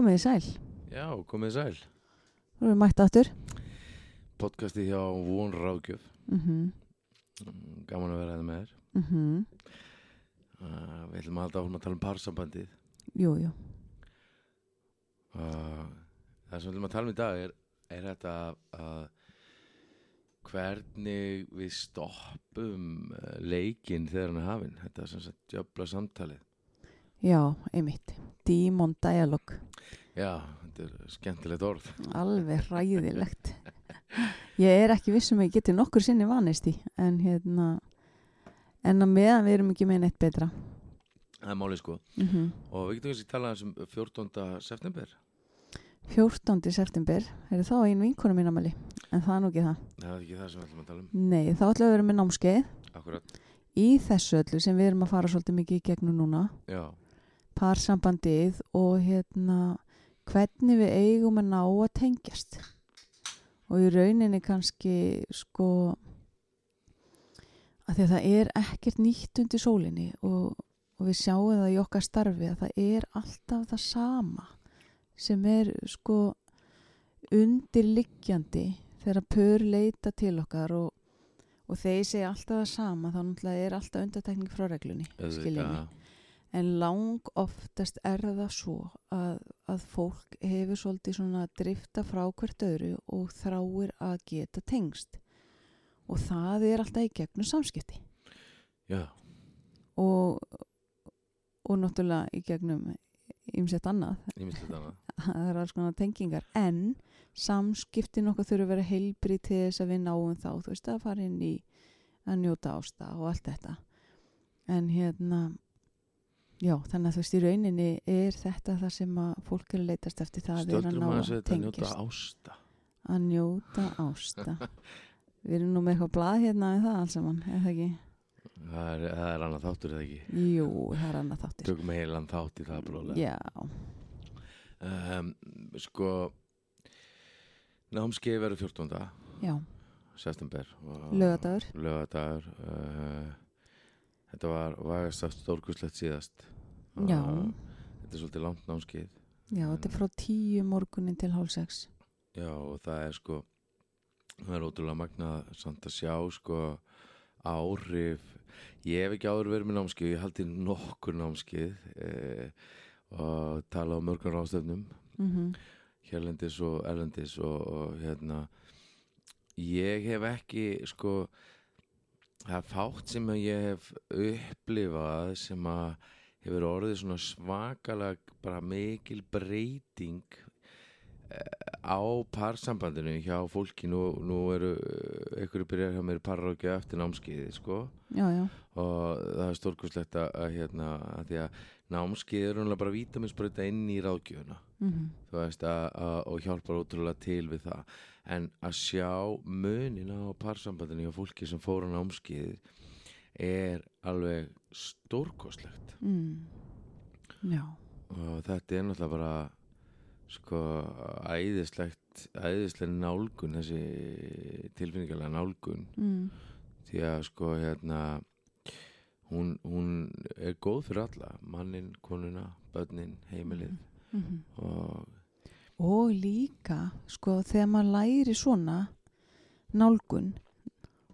Komið þið sæl. Já, komið sæl. Þú erum mætt aftur. Podcasti hjá Von Ráðgjöf. Mm Mm, Gaman að vera það með þér. -hmm. Uh, við ætlum að halda áfram að tala um parsambandið. Jú, jú. Uh, það sem við ætlum að tala um í dag er, er þetta að hvernig við stoppum uh, leikinn þegar hann er hafinn. Þetta er sem sagt jöfla samtalið. Já, einmitt. Demon Dialog. Já, þetta er skemmtilegt orð. Alveg hræðilegt. Ég er ekki vissum að ég geti nokkur sinni vanist í. En hérna, en að meðan við erum ekki með neitt betra. Það er málið sko. Mm -hmm. Og við getum kannski talað um 14. september. 14. september. Er þá einu vinkona mín amali. En það er nú ekki það. Það er ekki það sem við ætlum að tala um. Nei, þá ætlum við að vera með námskeið. Akkurat. Í þessu öllu sem við erum að fara svolítið mikið í gegnum núna. Já, parsambandið og hérna hvernig við eigum að ná að tengjast og í rauninni kannski sko að því að það er ekkert nýtt undir sólinni og, og við sjáum það í okkar starfi að það er alltaf það sama sem er sko undirliggjandi þegar pör leita til okkar og, og þeir segja alltaf það sama þá er alltaf undartekning frá reglunni skiljið mig. En lang oftast er það svo að, að fólk hefur svolítið svona að drifta frá hvert öðru og þráir að geta tengst. Og það er alltaf í gegnum samskipti. Já, Og, og náttúrulega í gegnum ymsett annað. annað. Það er alls konar tengingar. En samskiptin okkar þurfa að vera heilbrið til þess að við náum þá. Þú veist að fara inn í að njóta ásta og allt þetta. En hérna... Já, þannig að þú veist, í rauninni er þetta það sem að fólk er að leitast eftir það er að Stöldrum að að þetta að njóta ásta. Að njóta ásta. Við erum nú með eitthvað blað hérna en það alls saman, er það ekki? Það er, það er annað þáttur eða ekki. Jú, það er annað þáttir. Tökum heilan þátt í það bróðlega. Já, Um, sko, námskeið verður 14. já, september. og- Laugardagurr. Laugardagurr. Uh, þetta var vægast að stórkuslegt síðast. Já. Þetta er svolítið langt námskeið. já, þetta er frá tíu morgunin til hálf sex. Já, og það er sko, það er ótrúlega magnað samt að sjá sko áhrif. Ég hef ekki áður verið með námskeið, ég haldi nokkur námskeið eh, og tala á mörgum ráðstöfnum, Mm hérlendis og erlendis og, og hérna, ég hef ekki sko, það er fátt sem ég hef upplifað sem að hefur orðið svona svakalega bara mikil breyting eh, á parsambandinu hjá fólki. Nú, nú eru eh, einhverju byrjar hjá mér parrákja eftir námskeiði sko. Já, já, og það er stórkustlegt að, að hérna að því að námskeið er bara vítaminsbreyta inn í ráðgjöfuna mm þú veist að, að, og hjálpar ótrúlega til við það. En að sjá munin á parsambandinu hjá fólki sem fór á námskeið er alveg stórkostlegt. Mm. já, og þetta er náttúrulega bara sko æðislegt æðislega nálgun þessi tilfinningarlega nálgun. Mm. því að sko hérna hún, hún er góð fyrir alla mannin, konuna, börnin, heimilið. Mm og Og líka, sko, þegar maður læri svona nálgun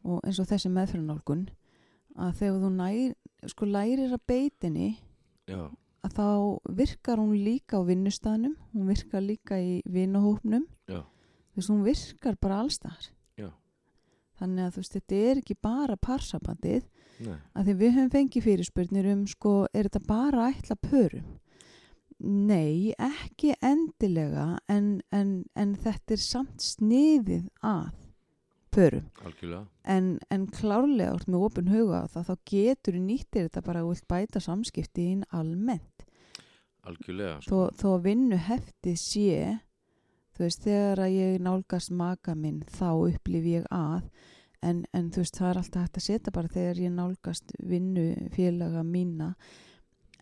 og eins og þessi meðferðnálgun að þegar þú nær, sko, lærir að beitinni já, að þá virkar hún líka á vinnustæðnum, hún virkar líka í vinnahópnum, þú veist, hún virkar bara allstaðar. já, Þannig að þú veist, þetta er ekki bara parsabandið, að því við höfum fengið fyrirspurnir um, sko, er þetta bara ætla pörum? Nei, ekki endilega, en, en, en þetta er samt sniðið að pörum. algjörlega En, en klárlega úr með opin huga það, þá getur nýttir þetta bara að bæta samskipti inn almennt. algjörlega Þó, sko. þó að vinnu heftið sé, þú veist, þegar að ég nálgast maka minn, þá upplif ég að, en, en þú veist, það er alltaf hægt að setja bara þegar ég nálgast vinnu félaga mína,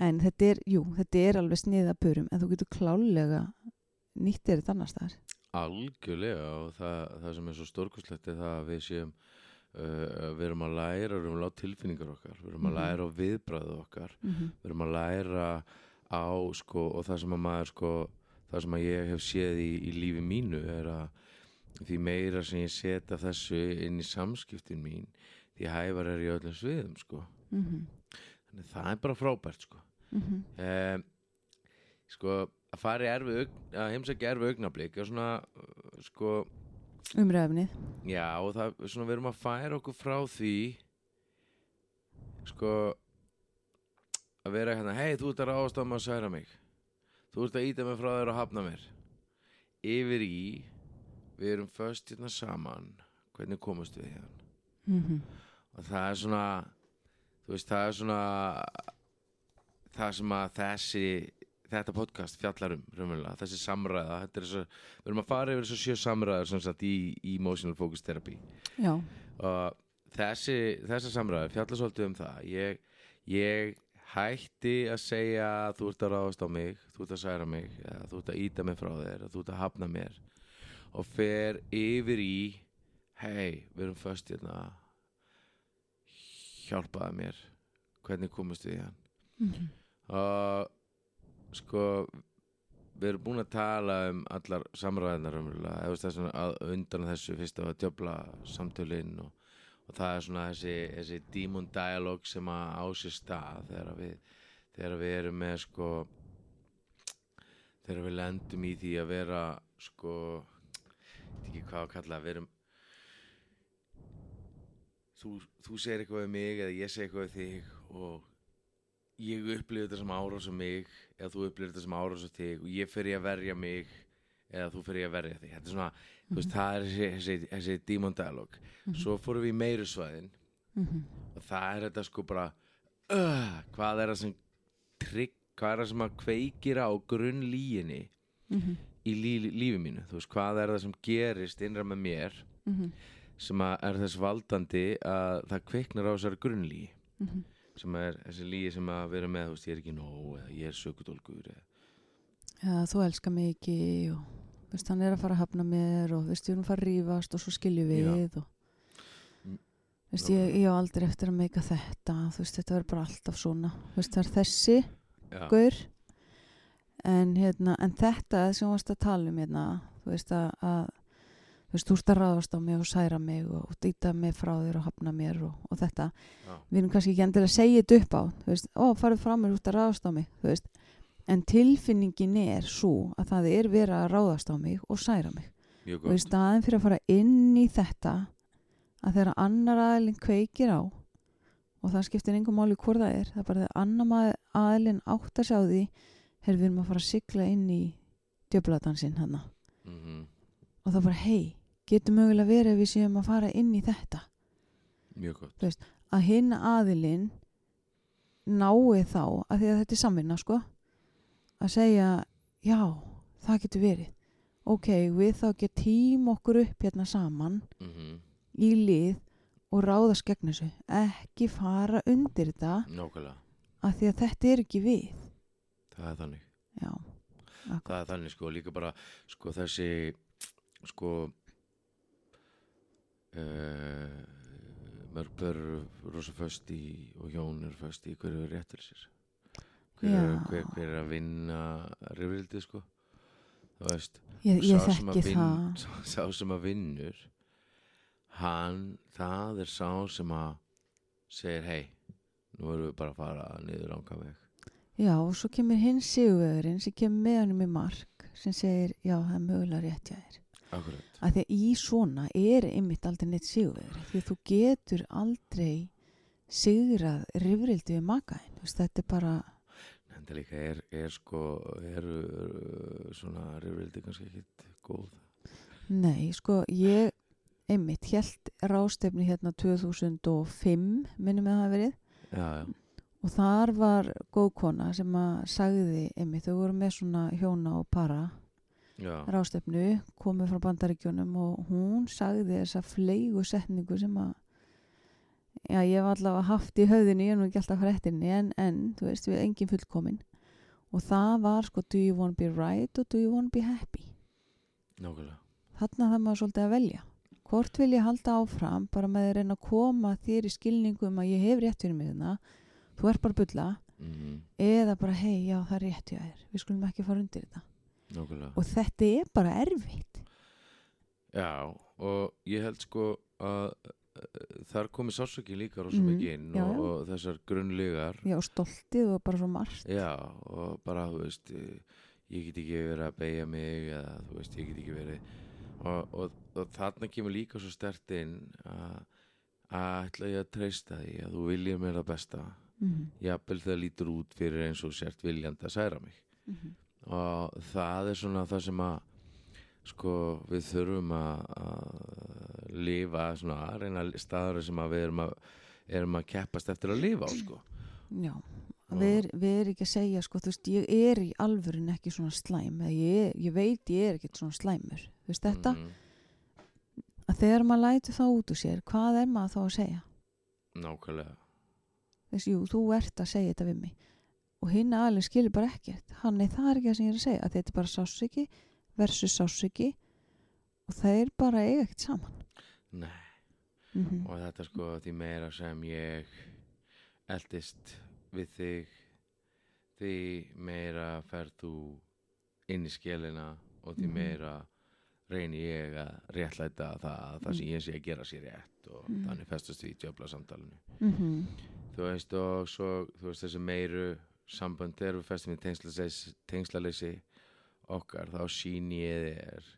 en þetta er, jú, þetta er alveg sniða pörum, en þú getur klálega nýttir þetta annars þar. algjörlega og það, það sem er svo stórkustlegt er það að við séum uh, við erum að læra, við erum að láta tilfinningar okkar við erum að Mhm. læra á viðbræðu okkar Mm við erum að læra á sko og það sem að maður sko það sem að ég hef séð í, í lífi mínu er að því meira sem ég setja þessu inn í samskiptin mín því hævar er ég öllum sviðum sko. mhm, þannig það er bara frábært sko. mhm, um, sko að fara í erfi að heimsækja erfi augnablík er svona sko umræfnið Já, og það svona við erum að færa okkur frá því sko að vera hérna, hei, þú ert að ráðast á mig að særa mig. Þú ert að íta mig frá þér og hafna mér. Yfir í við erum föst hérna saman hvernig komast við hérna mhm, og það er svona þú veist, það er svona það sem að þessi þetta podcast fjallar um raunverulega, þessi samræða þetta er svo, við erum að fara yfir þessu sjö samræður sem sagt í, í emotional focus therapy. Já, og þessi, þessi samræður fjallar svolítið um það. Ég, ég hætti að segja að þú ert að ráðast á mig þú ert að særa mig, þú ert að íta mig frá þér þú ert að hafna mér og fer yfir í hei, við erum föst hérna. Hjálpaði mér. Hvernig komast við í hann? Mhm, og sko við erum búin að tala um allar samræðinar að undan þessu fyrst að djöfla samtölinn og, og það er svona þessi, þessi demon dialog sem að á sér stað þegar við, þegar við erum með sko þegar við lendum í því að vera sko veit ekki hvað að kalla við erum þú, þú segir eitthvað við mig eða ég segir eitthvað við þig og ég upplifir þetta sem árás á mig eða þú upplifir þetta sem árás á þig og ég í að verja mig eða þú í að verja þig. Þetta er svona, þú veist, það er þessi, þessi, þessi demon dialog svo fórum við í meiru svæðin. Mhm, og það er þetta sko bara uh, hvað er það sem trygg, hvað er það sem að kveikir á grunnlíginni? Mhm, í lí, lífi mínu, veist, hvað er það sem gerist innra með mér mhm, sem að er þess valdandi að það kveiknar á þessari grunnlígi? Mhm. sem er þessi lígi sem að vera með veist, ég er ekki nóg eða ég er sökudólgur eða Já, þú elskar mig ekki og veist, hann er að fara að hafna mér og við að fara að rífast og svo skiljum við og Mm, veist, ég, ég á aldrei eftir að meika þetta veist, þetta verður bara alltaf svona. Veist, það er þessi Já, gaur en, hérna, en þetta sem þú varst að tala um hérna, þú veist að, að þú veist, þú ert að ráðast á mig og særa mig og, og dýta mig frá þér og hafna mér og, og þetta, já, við erum kannski ekki endilega að segja þetta upp á, þú veist, ó, farið frá mér út að ráðast á mig, þú veist. En tilfinningin er svo að það er verið að ráðast á mig og særa mig. Og í staðin fyrir að fara inn í þetta að þegar annar aðilinn kveikir á og það skiptir engum máli hvort það er það er bara þegar annar aðilinn átt að sjá því hefur við erum að fara að sigla inn í djöfladansinn hann mm og það bara hei, getur mögulega verið ef við séum að fara inn í þetta? Mjög gott. Að hinn aðilinn nái þá að því að þetta er samvinna sko að segja já, það getur verið. Ok, við þá ekki tím okkur upp hérna saman mm í lið og ráðast gegn þessu. Ekki fara undir þetta nákvæmlega, að því að þetta er ekki við það er þannig. Já, það er þannig sko, líka bara sko þessi sko uh, mörg bör rosa föst í og hjón er föst í hverju er rétt til sér hver, er, Já. hver, hver er að vinna rifrildi sko. Þú veist ég, ég sá sem vinn- sá, sem að vinnur hann, það er sá sem að segir hei, nú erum við bara að fara niður ánga veg já, og svo kemur hinn sigurvegurinn sem kemur með hann í mark sem segir, já, það er mögulega rétt hjá þér. Akkurat, að því að í svona er einmitt aldrei neitt sigurvegur því að þú getur aldrei sigrað rifrildi við makaðin þetta er bara, það líka er, er sko uh, svona rifrildi kannski ekkit góð? Nei, sko ég einmitt held rástefni hérna 2005 minnum með það hafi verið. Já, já, og þar var góð kona sem að sagði einmitt, þau voru með svona hjóna og para já, rástefnu, komið frá bandaríkjónum og hún sagði þessa fleigu setningu sem að já, ég hef allavega haft í höfðinu, ég er nú ekki alltaf hrettinni en, en, þú veist, við engin fullkomin. Og það var sko do you wanna be right og do you wanna be happy? Nákvæmlega. Þarna það maður svolítið að velja. Hvort vil ég halda áfram bara með að reyna að koma þér í skilningum að ég hef rétt fyrir mig þarna þú ert bara að bulla. Mm eða bara hei, já það er rétt hjá þér. Við skulum ekki fara undir þetta. Nákvæmlega. Og þetta er bara erfitt. Já, og ég held sko að uh, þar komið sásöki líka rosa Mhm, mikið inn já, og, já. og þessar grunnlegar já, stoltið og bara svo margt. Já, og bara, þú veist, eh, ég get ekki verið að beigja mig eða, þú veist, ég get ekki verið. Og, og, og þarna kemur líka svo stert inn að ætla ég að treysta því að þú viljið mér það besta mm jafnvel þegar lítur út fyrir eins og sért viljandi að særa mig. -hmm. og það er svona það sem að sko við þurfum að, að lifa svona að reyna staður sem að við erum að erum að keppast eftir að lifa á sko. Já. Við, er, við er ekki að segja sko, þú veist, ég er í alvörin ekki svona slæm ég, ég veit ég er ekki svona slæmur þú veist þetta, Mhm, að þegar maður lætur það út úr sér hvað er maður þá að segja? Nákvæmlega þess, jú, þú ert að segja þetta við mig. Og hinn aðalinn skilur bara ekkert. Hann er það er ekki það sem ég er að segja að þetta er bara sásiki versus sásiki og það er bara eiga ekkert saman. Nei, mm -hmm. og þetta sko því meira sem ég eldist við þig því meira ferð þú inn í skjelina og því Mhm. meira reyni ég að réttlæta það, það sem ég sé að gera sér rétt og Mhm. þannig festast við í djöfla samtalinu. Mm þú veist og svo þú veist þessi meiru sambönd þegar við festum í tengslaleysi, tengslaleysi okkar þá sín ég þér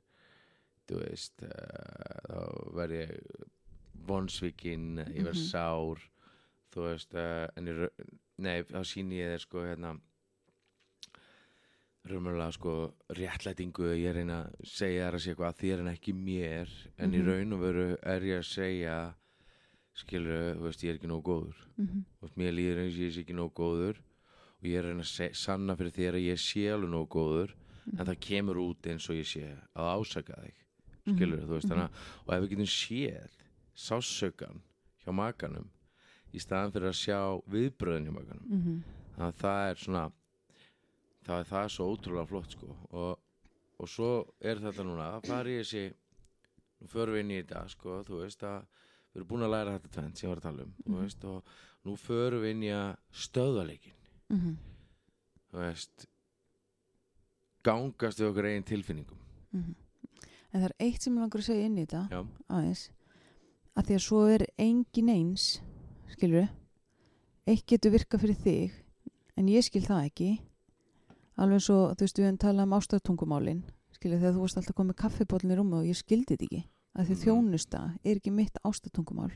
þú veist uh, þá verð ég vonsvikinn ég verð Mhm. sár þú veist uh, en ég, nei þá sín ég þér sko hérna raunverulega sko réttlætingu ég reyna að segja þér að sé eitthvað að þér en ekki mér en í Mhm. raun og veru er ég að segja skilur, þú veist, ég er ekki nóg góður. -hmm. þú veist, mér líður eins og ég sé ekki nóg góður og ég er að reyna að sanna fyrir þér að ég sé alveg nóg góður en það kemur út eins og ég sé að ásaka þig. Skilur, þú veist, þannig að og ef við getum séð sásökan hjá makanum í staðan fyrir að sjá viðbröðin hjá makanum Mm -hmm. þannig að það er svona það er það svo ótrúlega flott sko. Og, og svo er þetta núna að fara í þessi nú förum við inn í þetta sko þú veist að við erum búin að læra þetta tvent sem ég var að tala um þú veist og nú förum við inn í að stöðvaleikin Mm þú veist gangast við okkur eigin tilfinningum. -hmm. en það er eitt sem ég langar að segja inn í þetta já, aðeins að því að svo er engin eins skilur eitt getur virka fyrir þig en ég skil það ekki. Alveg og þú veist við höfum talað um ástatungumálin skilur þegar þú varst alltaf komið kaffibólin í rúmi og ég skildi þetta ekki að því Mhm. þjónusta er ekki mitt ástatungumál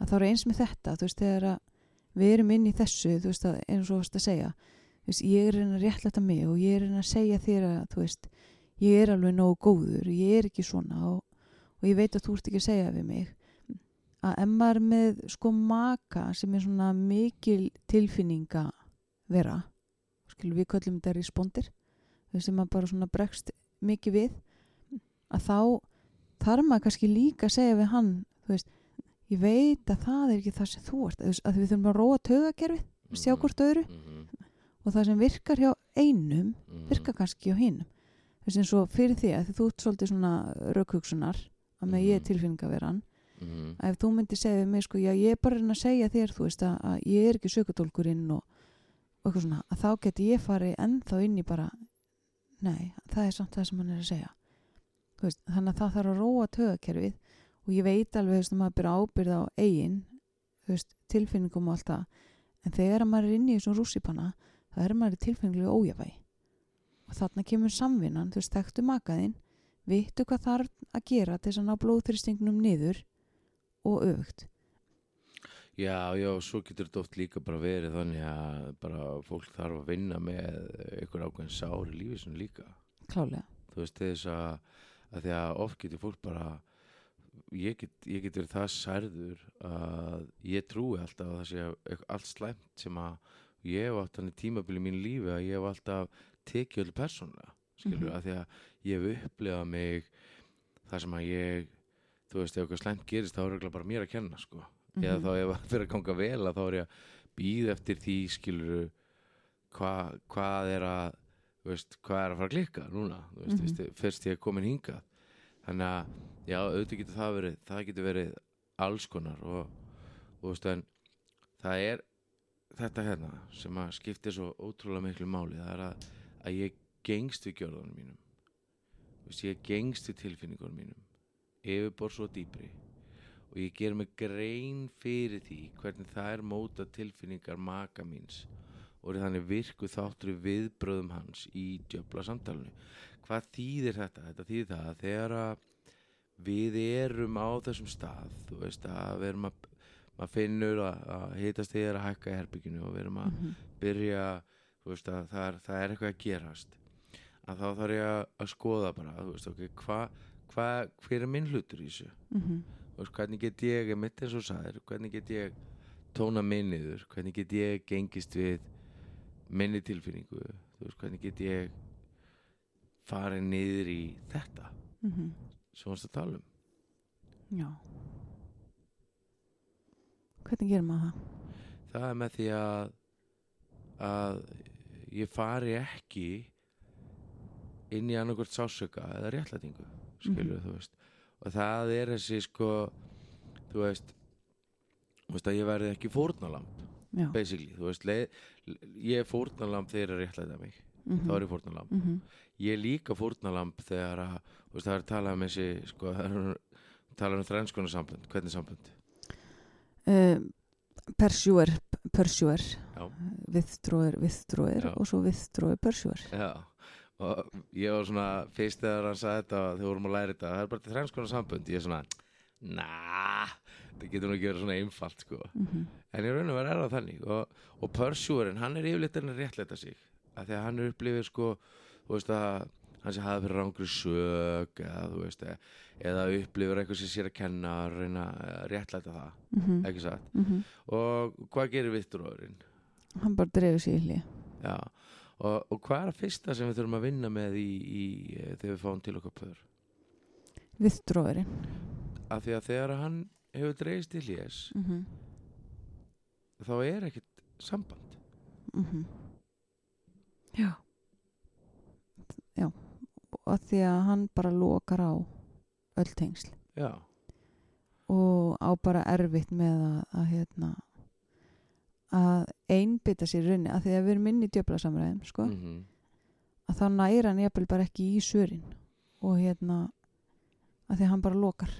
að þá er eins með þetta þú veist þegar að við erum inn í þessu þú veist að eins og þú veist að segja þú veist, ég er reyna að réttlæta mig og ég er reyna að segja þér að þú veist ég er alveg nógu góður, ég er ekki svona og og ég veit að þú ert ekki að segja við mig að ef maður með sko maka sem er svona mikil tilfinninga vera við köllum þetta respondir sem maður bara svona bregst mikið við að þá þarf maður kannski líka að segja við hann þú veist, ég veit að það er ekki það sem þú ert, að við þurfum að róa tögakerfið, sjá Mhm. hvort öðru. Mhm, og það sem virkar hjá einum mhm, virkar kannski hjá hinum. Þess eins og fyrir því að þú ert svolítið svona raukhugsunar að með ég Mhm. tilfinningaveran mhm, að ef þú myndir segja við mig sko, já ég er bara að að segja þér þú veist að, að ég er ekki sökutólkurinn og, og eitthvað svona, að þá geti ég farið ennþá inn í bara nei, það er samt það sem hann er að segja veist, þannig að það þarf að róa tögakerfið og ég veit alveg að maður byrja ábyrð á eigin veist, tilfinningum og allt það en þegar maður er inn í þessum rússipanna þá er maður tilfinninglegu ójafæ og þarna kemur samvinnan þú veist, þekktu makaðinn vittu hvað þarf að gera til þess að ná blóðþyrstingnum niður og öfugt. Já, já, svo getur þetta oft líka bara verið þannig að bara fólk þarf að vinna með einhver ákveðin sár í lífið sinni líka. klálega Þú veist, þess að, að því að oft getur fólk bara, ég get, ég get verið það særður að ég trúi alltaf að það sé allt slæmt sem að ég hef átt hann í tímabili í mínu lífi að ég hef alltaf tekið öllu persónulega, skilur, Mhm. að því að ég hef upplifað mig það sem að ég, þú veist, ef eitthvað slæmt gerist þá er það bara mér að kenna, sko eða Mhm. þá ef það fyrir að ganga vel að þá er ég að býða eftir því skiluru hva, hvað er að veist, hvað er að fara að klikka núna? Veist, mm fyrst ég er komin hingað. Þannig að, já, auðvitað getur það verið það getur verið alls konar og, og veist, en það er þetta hérna sem að skiptir svo ótrúlega miklu máli. Það er að, að ég gengst við gjörðunum mínum. Veist, ég gengst við tilfinningunum mínum. Yfirbor svo dýpri. Og ég ger mig grein fyrir því hvernig það er móta tilfinningar maka míns og er þannig virku þáttur viðbröðum hans í djöfla samtalenu hvað þýðir þetta? Þetta þýðir það að þegar að við erum á þessum stað þú veist að við erum að maður finnur að, að hitast þig er að hækka í herbygginu og við erum að Mhm. byrja þú veist að það er, það er eitthvað að gerast að þá þarf ég að, að skoða bara þú veist ok, hvað hva, hver er minn hlutur í þessu Mhm. þú veist, hvernig get ég, mitt eins og sæðir hvernig get ég tóna minniður hvernig get ég gengist við minni tilfinningu þú veist, hvernig get ég farið niður í þetta Mhm. sem varst að tala um Já. Hvernig gerir maður það? það er með því að að ég fari ekki inn í annarkvort sásöka eða réttlætingu skilur þú veist og það er þessi sko þú veist, þú veist að ég verði ekki fórnalamb Já. basically, þú veist leið, ég er fórnalamb þegar að réttlæta mig Mhm. þá er ég fórnalamb Mhm. ég er líka fórnalamb þegar að þú veist það er talað um þessi sko, talað um þrænskona sambönd hvernig sambönd Uh, pursuer, Já. withdrawer, withdrawer Já. og svo withdrawer, pursuer. Já, og ég var svona fyrst þegar hann sagði þetta þegar við vorum að læra þetta, það er bara konar sambönd ég er svona, na það getur nú ekki verið svona einfalt sko Mm en ég raun og verið er það þannig og, og pursuerinn, hann er yfirleitt en að réttleita sig af því að hann er upplifið sko þú veist að hann sé hafa fyrir rángri sög eða þú veist eða, eða upplifur eitthvað sem sér að kenna að reyna að réttleita það, -hmm. ekki satt Mm og hvað gerir vitturóðurinn? Hann bara dreifir sig í hlið. Já, og, og hvað er að fyrsta sem við þurfum að vinna með í, í eh, þegar við fáum til okkar? Withdrawerinn. Af því að þegar hann hefur dreigist til hljés, Mm -hmm. þá er ekkert samband. Mhm. Já. Já. Og því að hann bara lokar á öll tengsl. Já, og á bara erfitt með að, að hérna að einbytta sér í rauninni að því að við erum inn í djöflasamræðum sko, mm að þá næra hann jafnvel bara ekki í sörin og hérna að því að hann bara lokar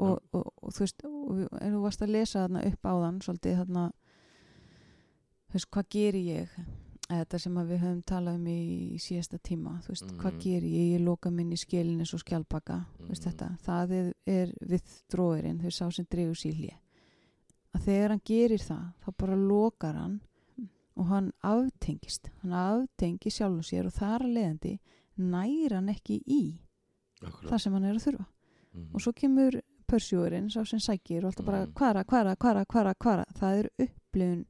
og, og, og þú veist og, en þú varst að lesa þarna upp á þann svolítið þarna þú veist, hvað gerir ég? Þetta sem við höfum talað um í, í síðasta tíma, þú veist, hvað Mhm. gerir ég? Ég loka minn í skilin eins og skjálpaka þú veist þetta, það er, er við dróðurinn, þau sá sem dregur sér hlje að þegar hann gerir það þá bara lokar hann og hann aftengist hann aftengir sjálfum sér og þar að leiðandi næra hann ekki í akkurat. það sem hann er að þurfa. Mhm. og svo kemur pörsjúurinn, sá sem sækir og alltaf bara Mhm. kvara, kvara, kvara, kvara, kvara. Það er upplifun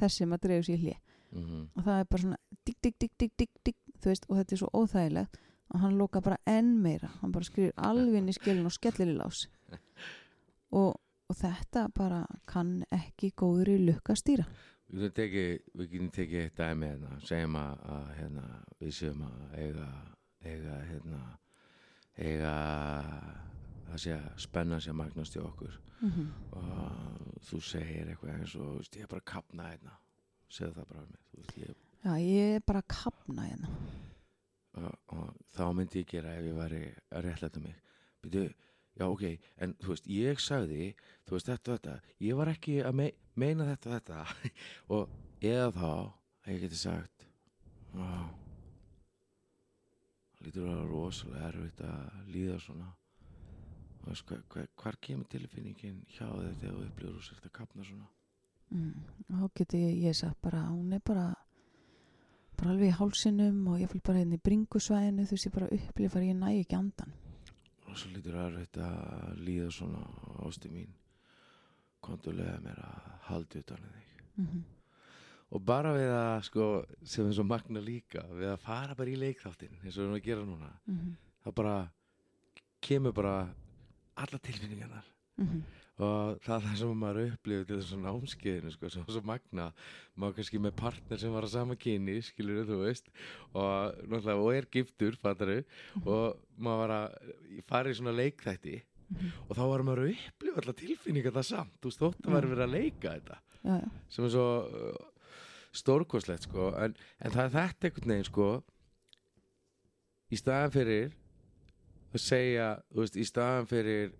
þess sem að dregur sér hlje Mhm. og það er bara svona digg, digg, digg, digg, digg, digg veist, og þetta er svo óþægilegt og hann loka bara enn meira. Hann bara skrifir alveg inn í skilin og skellir í lás. Og, og þetta bara kann ekki góður í lukka stýra. Við getum tekið, við getum tekið eitt dæmi hérna, segjum að, að hérna, við séum að eiga, eiga, hérna, eiga, það sé að spenna sé að magnast í okkur. Mm -hmm. og þú segir eitthvað eins og, veist, ég er bara að kapna hérna, segðu það bara veist, ég, já, ég er bara að kapna hérna. Og, og þá myndi ég gera ef ég væri að réttlæta mig. Byrju, já ok, en þú veist ég sagði, þú veist þetta og þetta ég var ekki að me meina þetta og þetta. Og eða þá að ég geti sagt það lítur að vera rosalega erfitt að líða svona hvar kemur tilfinningin hjá þér þegar þú upplifur og sért að kapna svona mm. og þá geti ég, ég sagt bara hún er bara bara alveg í hálsinum og ég fylg bara hérna í bringusvæðinu þú ég bara upplifar ég næ ekki andan og svo lítur að erfitt að líða svona ástu mín kontulega mér að haldi utan um þig mm og bara við að sko sem er svo magna líka við að fara bara í leikþáttin eins og við erum að gera núna -hmm. þá bara kemur bara alla tilfinningarnar. Mm og það er það sem maður upplifir til þessum námskeiðinu sko, sem var svo magna maður kannski með partner sem var að sama kyni skilur þú veist. Og, og er giftur fattaru, og maður var að fara í svona leikþætti. Mhm. og þá var maður að upplifa alla tilfinningar það samt. Þú veist þótt að maður verið að leika þetta. Já, sem er svo uh, stórkoslegt sko. En, en það er þetta einhvern veginn sko í staðan fyrir að segja, þú veist, í staðan fyrir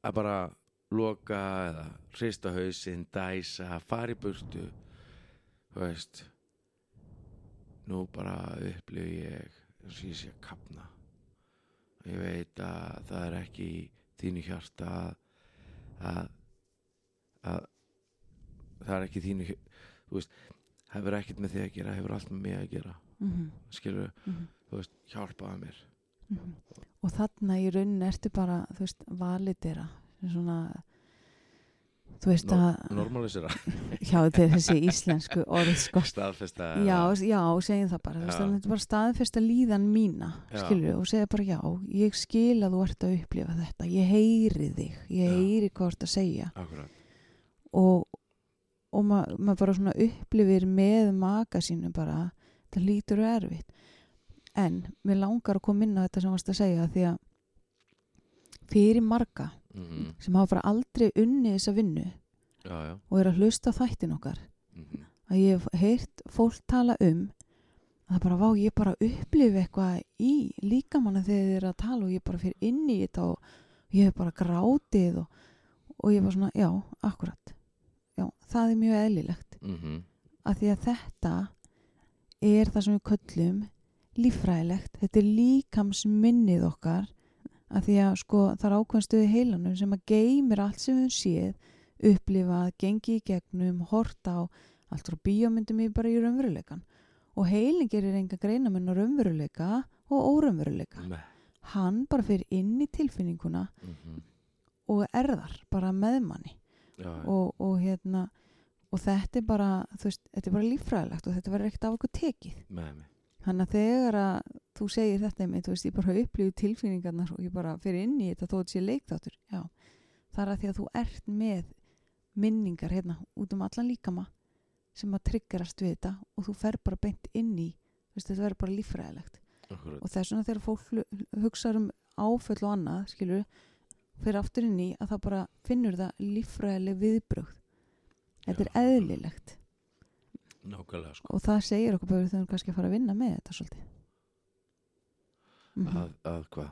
að bara loka eða hrista hausinn, dæsa, fara í burtu þú veist nú bara upplifu ég eins og ég sé að kapna ég veit að það er ekki þínu hjarta að, að, að það er ekki þínu þú veist, hefur ekkert með þig að gera hefur allt með mig að gera mm skilur, -hmm. þú veist, hjálpaði mér. Mhm. og þarna í rauninni ertu bara þú veist, validera svona þú veist Nor- að normalisera, hjá þetta er þessi íslensku orð sko. Staðfesta já, já, segjum það bara. Veist, Já. það er bara staðfesta líðan mína Já. skilur og segja bara já, ég skil að þú ert að upplifa þetta, ég heyri þig. Ég Já. heyri hvað þú ert að segja. Akkurat, og, og maður ma bara svona upplifir með maka sínu bara það lítur og erfitt. En mér langar að koma inn á þetta sem varst að segja því að fyrir marga mm sem hafa bara aldrei unnið þessa vinnu já, já. og er að hlusta þættin okkar mm að ég hef heyrt fólk tala um að það bara vá, ég bara upplifi eitthvað í líkamanna þegar þið eru að tala og ég bara fyrir inn í þetta og ég hef bara grátið og, og ég var svona, já, akkurat já, það er mjög eðlilegt. -hmm. að því að þetta er það sem við köllum líffræðilegt, þetta er líkamsminnið okkar að því að sko það er ákveðin stöði heilanum sem að geymir allt sem við séð upplifað, gengi í gegnum hort á allt frá bíómyndum í bara í raunveruleikan og heilin gerir enga greinamun á raunveruleika og óraunveruleika. Nei. hann bara fyrir inn í tilfinninguna Mm og erðar bara með manni og, og hérna og þetta er bara, veist, þetta er bara líffræðilegt og þetta verður ekkert af okkur tekið. Þannig að þegar að þú segir þetta einmitt, þú veist, ég bara upplýðu tilfinningarnar og ég bara fyrir inn í þetta þó þetta sé leikþáttur, já það er að því að þú ert með minningar hérna út um allan líkama sem að tryggerast við þetta og þú fer bara beint inn í veist, þetta verður bara líffræðilegt. Akkurat, og þess vegna þegar fólk hugsa um áföll og annað, skilur fyrir aftur inn í að það bara finnur það líffræðileg viðbrögð þetta er eðlilegt. Nákvæmlega sko. Og það segir okkur bara við þurfum kannski að fara að vinna með þetta svolítið. Mm að, að hvað,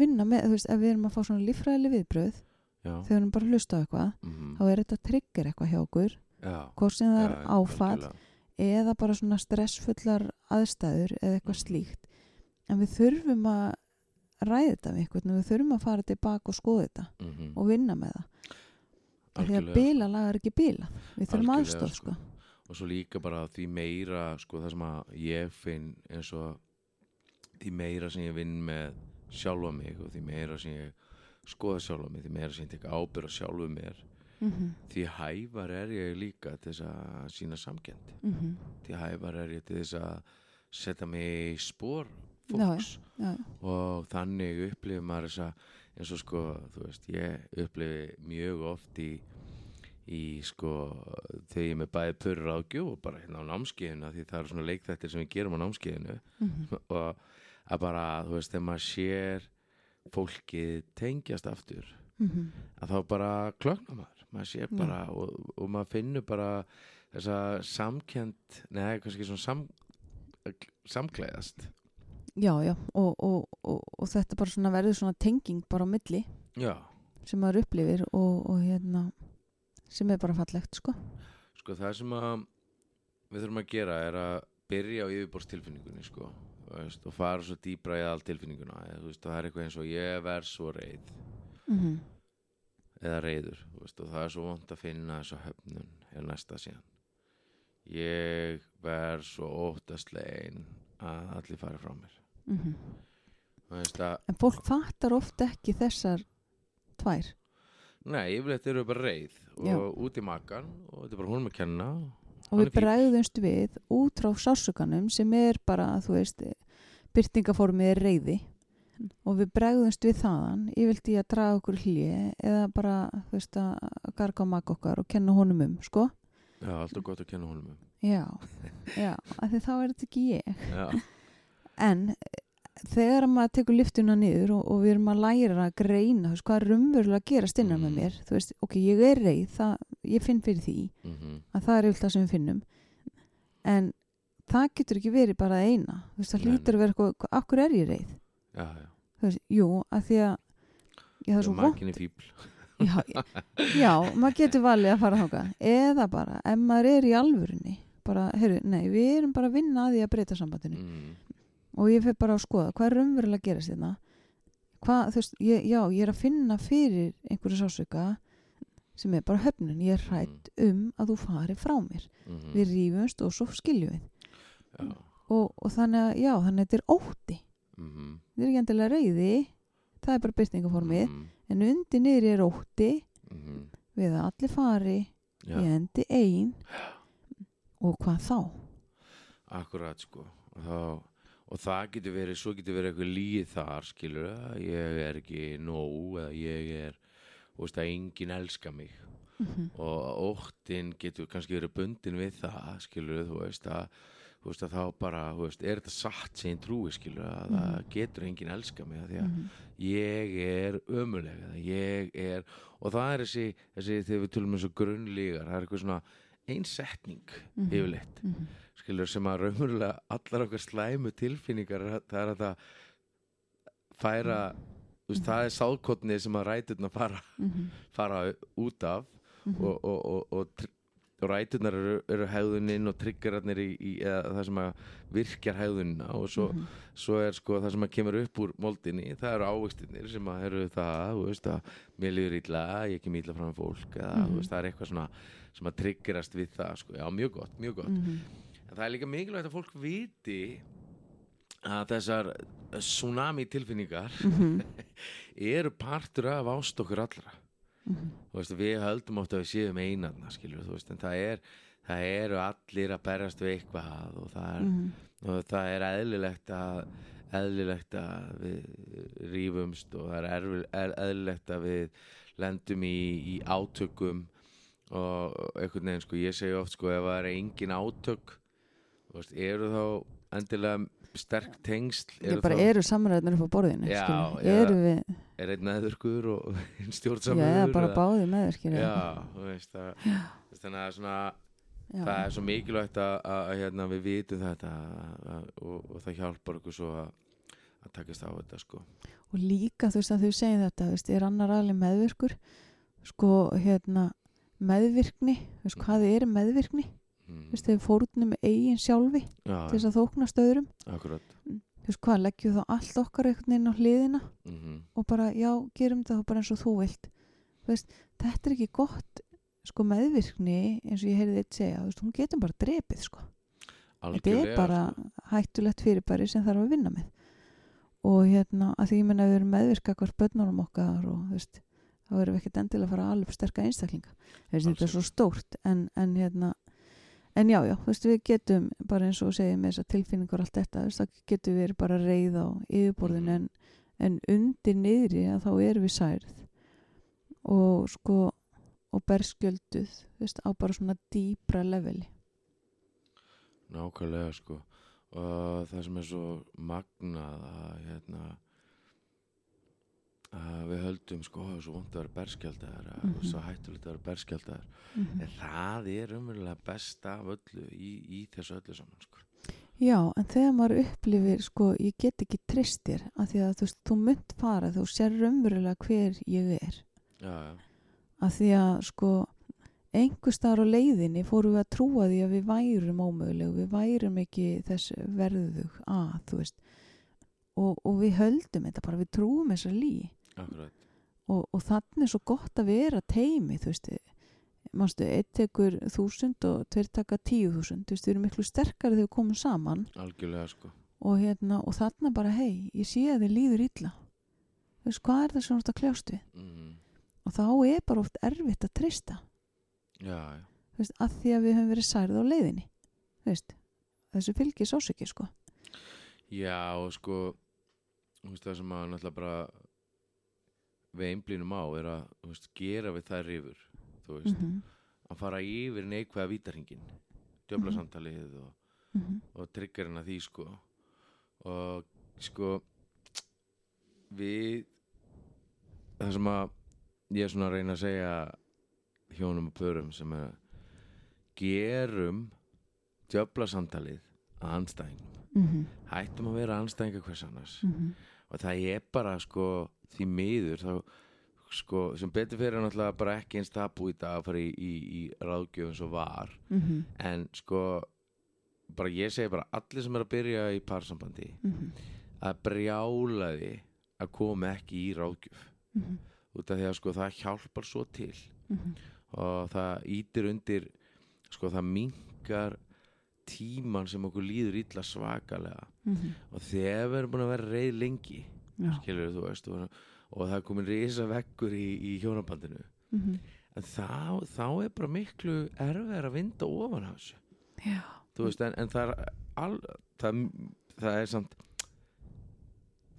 vinna með, þú veist, ef við erum að fá svona líffræðileg viðbröð já. þegar við erum bara að hlusta á eitthvað mm þá er þetta tryggir eitthvað hjá okkur. Hvort sem það er áfall eða bara svona stressfullar aðstæður eða eitthvað Mhm. slíkt. En við þurfum að ræða þetta við við þurfum að fara tilbaka og skoða þetta Mhm. og vinna með það að Algjörlega, bila lagar ekki bila. Við þurfum aðstof sko. sko. og svo líka bara því meira sko það sem að ég finn eins og því meira sem ég vinn með sjálfa mig og því meira sem ég skoða sjálfa mig, því meira sem ég tek ábyrð á sjálfu mér, mm -hmm. því hævar er ég líka til þess að sína samkend Mm því hævar er ég til þess að setja mig í spór Já, fólks. Já, og þannig upplifir maður þessa eins og sko, þú veist, ég upplifi mjög oft í í sko þegar ég með bæði purra á gjóð og bara hérna á námskeiðinu því það eru svona leikþættir sem við gerum á námskeiðinu. Mm og að bara, þú veist, þegar maður sér fólkið tengjast aftur -hmm. að þá bara klöknar maður. Maður sér bara og, og maður finnur bara þessa samkend neða, kannski svona sam, samklæðast. Já, já og, og, og, og þetta bara svona verður svona tenging bara á milli já, sem maður upplifir og, og hérna sem er bara fallegt sko. Sko það sem að við þurfum að gera er að byrja á yfirborðstilfinningunni sko veist, og fara svo dýbra í all tilfinninguna. Veist, það er eitthvað eins og ég verð svo reið. Mm -hmm. eða reyður veist, og það er svo vond að finna þessa höfnun er næsta síðan. Ég verð svo óttastlegin að allir fari frá mér. Veist að, en fólk fattar oft ekki þessar tvær. Nei, yfirleitt eru við bara reið og Já. út í makan og þetta er bara húnum að kenna. Og við bregðumst við út frá sásuganum sem er bara, þú veist byrtingaformið er reyði og við bregðumst við þaðan ég vildi að draga okkur hlje eða bara, þú veist, að garga á maka okkar og kenna honum um, sko. Já, alltaf gott að kenna húnum um. Já, já, af því þá er þetta ekki ég. Já, en þegar maður tekur lyftuna niður og, og við erum að læra að greina veist, hvað er raunverulega að gerast innan með Mm. mér þú veist, ok, ég er reyð, það, ég finn fyrir því mhm. að það er yfir það sem við finnum. En það getur ekki verið bara eina þú veist, það hlýtur að vera eitthvað, akkur er ég reið? Já, já, þú veist, jú, að því að já, það er svo já, já, já, maður getur valið að fara þáka eða bara, ef maður er í alvörunni bara, heyrðu, nei, við erum bara að vinna að því að breyta sambandinu. Mm, og ég fyrir bara að skoða hvað er raunverulega að gerast hvað, þú veist, ég, já, ég er að finna fyrir einhverju sásauka sem er bara höfnun, ég er hrætt um að þú fari frá mér. Mm, við rífumst og svo skiljum við. Og, og þannig að, já, þannig að þetta er ótti. Mm, þetta er ekki endilega reyði það er bara byrtingaformið mm, en undir niður er ótti. Mm, við að allir fari já, í endi ein. Og hvað þá? akkurat sko. Þá, og það getur verið svo getur verið eitthvað líð þar skilur að ég er ekki nóg eða ég er, þú veist að enginn elska mig Mhm. og óttin getur kannski verið bundin við það skilur þú veist að þú veist að þá bara, þú veist, er þetta satt sem ég trúi skilur að það getur enginn elska mig af því að Mhm. ég er ömulega, ég er og það er þessi, þessi þegar við tölum eins og grunnlígar, það er eitthvað svona einsetning Mhm. yfirleitt Mhm. Skilur sem að raunverulega allar okkar slæmu tilfinningar að- það er að það færa þú veist, það er sálkotni sem að ræturna fara, Mhm. fara út af Mhm. og, og, og, og, og ræturnar eru, eru hegðuninn og triggerarnir í, í eða það sem að virkjar hegðunina og svo, Mhm. svo er sko það sem að kemur upp úr moldinni, það eru ávegstinir sem að eru það, þú veist að mér líður illa, ég kem illa fram fólk eða Mhm. veist, það er eitthvað svona sem að triggerast við það, sko, já, mjög gott, mjög gott Mhm. En það er líka mikilvægt að fólk viti að þessar tsunami tilfinningar Mhm. eru partur af ást okkur allra Mhm. þú veist, við höldum oft að við séum einarna skilur, veist, en það er það eru allir að berast við eitthvað og það er, Mhm. og það er eðlilegt að eðlilegt að við rífumst og það er erfil, er, eðlilegt að við lendum í, í átökum og einhvern veginn sko, ég segi oft sko ef það er engin átök veist, eru þá endilega sterk tengsl Ég bara eru samræðnir upp á borðinu Já, já. eru við, er einn neðurkur og einn já, stjórnsamur eða bara báði með þér skilur já, þú veist veist, þannig að svona já. það er svo mikilvægt að, að, að hérna, við vitum þetta að, og, og það hjálpar okkur svo að, að takast á þetta sko. Og líka þú veist að þau segja þetta þú veist, er annar aðli meðvirkur? Sko hérna meðvirkni, þú veist hvað er meðvirkni mm. veist þegar fórnum eigin sjálfi já, til þess að þóknast öðrum. Akkurat. Þú veist hvað, leggjum þá allt okkar einhvern veginn á hliðina mm og bara, já, gerum þá bara eins og þú vilt. Þú veist, þetta er ekki gott sko meðvirkni eins og ég heyrði eitt segja, þú veist, hún getur bara drepið sko, þetta er bara sko. hættulegt fyrirbæri sem þarf að vinna með. Og hérna, að því ég menna við erum meðvirka hvort börnunum okkar og þú veist, þá erum við ekkert endilega að fara að alveg sterka einstaklinga, þetta er svo stórt en, en hérna en já, já, þú veist, við getum bara eins og segjum með þessar tilfinningar allt þetta þú veist, þá getum við bara reið á yfirborðinu en, en undir niðri að þá erum við særð. Og sko og berskjölduð, þú veist, á bara svona dýpra leveli. Nákvæmlega sko. Og það sem er svo magnað að hérna að við höldum sko það er svo vond að vera berskjaldar mm Mhm. svo hættulegt að vera berskjaldar mm en það er umverulega best af öllu í, í þessu öllu saman sko. Já, en þegar maður upplifir, sko, ég get ekki trist þér, af því að þú þú munt fara, þú sér raunverulega hver ég er, já, já, af því að, sko, einhver staðar á leiðinni fórum við að trúa því að við værum ómöguleg, við værum ekki þess verðug að, þú veist, og, og við höldum þetta bara, við trúum þessa lí akkurat og, og þannig er svo gott að vera teimi, þú veist, mannstu, eitt tekur þúsund og tveir taka tíu þúsund, þú veist, við erum miklu sterkari þegar við komum saman. Algjörlega sko. Og hérna og þarna bara hei, ég sé að þið líður illa. Þú veist, hvað er það sem þú ert að kljást við? Mm, og þá er bara oft erfitt að treysta. Já, já, þú veist, að því að við höfum verið særið á leiðinni. Þú veist, þessu fylgir sásöki sko. Já og sko þú veist það sem að náttúrulega bara við einblínum á er að veist, gera við þær yfir veist, mm að fara yfir neikvæða vítarhingin djöflasamtalið og, -hmm. og triggerinn að því sko. Og sko við það sem að ég er svona að reyna að segja hjónum og pörum sem er gerum djöflasamtalið anstæðingum mhm, hættum að vera anstæðingar hvers annars. Mhm, og það er bara sko því miður þá sko sem betur fyrir náttúrulega bara ekki eins tabu í dag að fara í, í, í ráðgjöf eins og var. Mhm, en sko bara ég segi bara allir sem er að byrja í parsambandi mhm, að brjála því að koma ekki í ráðgjöf. Mhm, út af því að sko það hjálpar svo til. Mhm, og það ítir undir sko það minkar tíman sem okkur líður illa svakalega. Mhm, og þegar við erum búin að vera reið lengi skilur þú veist og, og það er komin risa vekkur í, í hjónabandinu. Mhm, en þá, þá er bara miklu erfiðar að vinda ofan þú veist en, en það er al, það, það er samt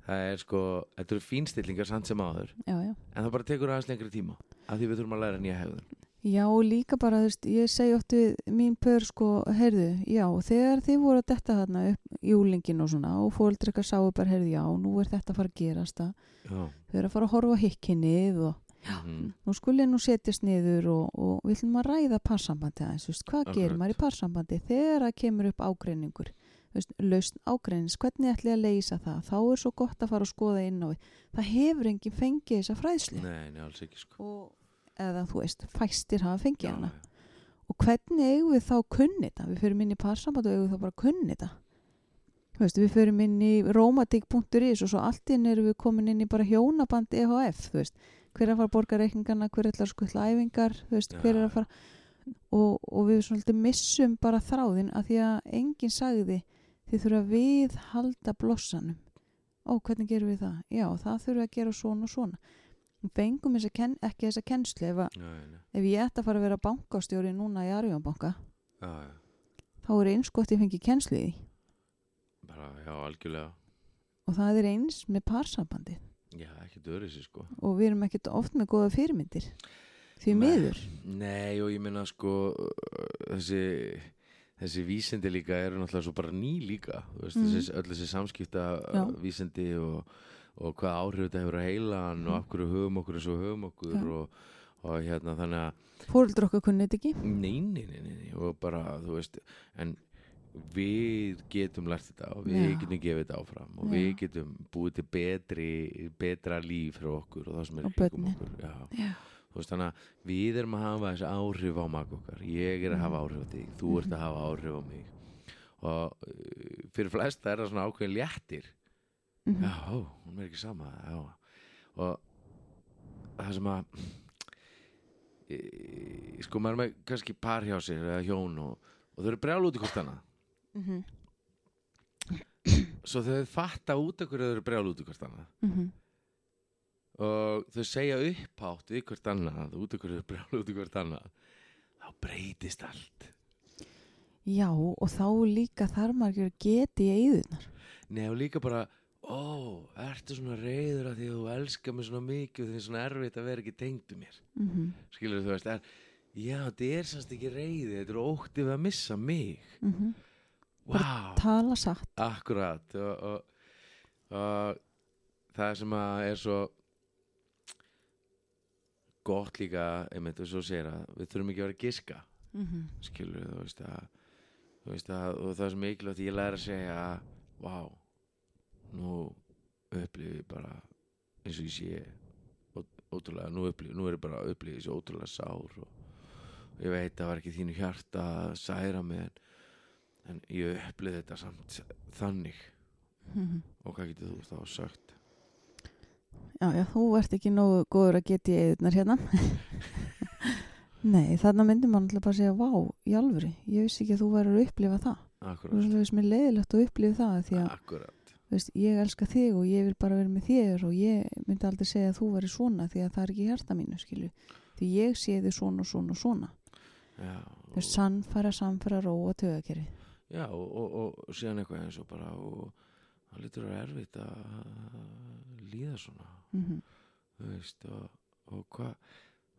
það er sko þetta eru fínstillingar samt sem áður. Já, já. en það bara tekur aðeins lengri tíma af því við þurfum að læra nýja hegðun Já, líka bara, þú veist, ég segi oft við mín pör, sko, heyrðu, já, þegar þið voru að detta þarna upp júlingin og svona og fóldri eitthvað sáu bara, heyrðu, já, nú er þetta að fara að gerast að já, þau eru að fara að horfa hikkinnið og mhm, nú skulle nú setjast niður og, og við ætlum að ræða parsambandi aðeins, þú veist, hvað Akkurat. gerir maður í parsambandi þegar það kemur upp ágreiningur, þú veist, lausn ágreinins, hvernig ætli að leysa það, þá er svo gott að fara að skoða inn á við, það hefur enginn fengið þessa fræðslu. Nei, nei, alls ekki sko. Og, eða þú veist, fæstir hafa fengið já, hana. já. og hvernig eigum við þá að kunni þetta við förum inn í parsamband og eigum við þá bara að kunni þetta Þú veist, við förum inn í romantik.is og svo allt inn erum við komin inn í bara hjónaband EHF þú veist, hver er að fara að borga reikningana? Hver er að skuttla æfingar? Veist, hver er að fara og, og við svolítið missum bara þráðin að því að enginn sagði þið þurfa að viðhalda blossanum. Ó, hvernig gerum við það? Já, það þurfa að gera svona og svona Við fengum ekki þessa kennslu ef, Já, já, ef ég ætti að fara að vera bankastjóri núna í Arjónbanka þá er eins gott ég fengi kennslu í því. Bara, já, algjörlega. Og það er eins með parsambandi já, ekki dörri sér sko. Og við erum ekkert oft með góða fyrirmyndir. Því Nei. miður. Nei og ég meina sko þessi þessi vísindi líka eru náttúrulega svo bara ný líka. Veist, Mhm. þessi, öll þessi samskipta Já. vísindi og, og hvað áhrif þetta hefur að heilan og Mhm. af hverju höfum okkur eins og höfum okkur Já. og, og hérna þannig að fóröldur okkar kunni þetta ekki nei, nei, nei, nei, og bara þú veist en við getum lært þetta og við Já. getum gefið þetta áfram og Já. við getum búið til betri betra líf fyrir okkur og það sem er börnin. okkur þú veist þannig að við erum að hafa þessi áhrif á maka okkar ég er að Mhm. hafa áhrif á þig, þú ert að hafa áhrif á mig og uh, fyrir flesta er það svona ákveðin léttir mhm, já, ó, hún er ekki sama já. og það sem að e, sko maður með kannski par hjá sér eða hjón og, og þau eru brjál út í hvort annað. Mhm, svo þau fatta út ekkur að þau eru brjál út í hvort annað. Mhm, og þau segja upphátt við hvert annað út ekkur þau eru brjál út í hvort annað þá breytist allt. Já og þá líka þarf maður að geti í eyðunar Nei og líka bara Ó, ertu svona reyður að því að þú elskar mig svona mikið og því er svona erfitt að vera ekki tengdu mér? Mhm, skilur þú veist er, já, þetta er sannst ekki reyði þetta er óttið við að missa mig. Mhm, Vá, tala satt. Akkurat og, og, og það sem að er svo gott líka einmitt og svo segir að við þurfum ekki að vera að giska. Mhm, skilur þú veist að, þú veist að og það er svo mikilvægt að ég læra að segja vá, nú upplifi ég bara eins og ég sé ótrúlega, nú upplifi, nú er ég bara að upplifi þessi ótrúlega sár og, og ég veit að það var ekki þínu hjarta að særa mig en, en ég upplifi þetta samt þannig. Mhm. og hvað getur þú þá sagt? Já, já, þú ert ekki nógu góður að geti í eyðunar hérna. Nei, þarna myndir maður alltaf bara að segja vá, alvöru, ég vissi ekki að þú væri að upplifa það. Og akkurat, svo veist mér leiðilegt að upplifa það þú veist, ég elska þig og ég vil bara vera með þér og ég myndi aldrei segja að þú væri svona því að það er ekki hjarta mínu, skilju því ég sé þig svona og svona og svona. Já, þú veist, sannfæra, samfæra, róa, tögakeri Já, og, og, og síðan eitthvað eins og bara og það lítur að vera erfitt að líða svona. Mm -hmm. þú veist og, og hvað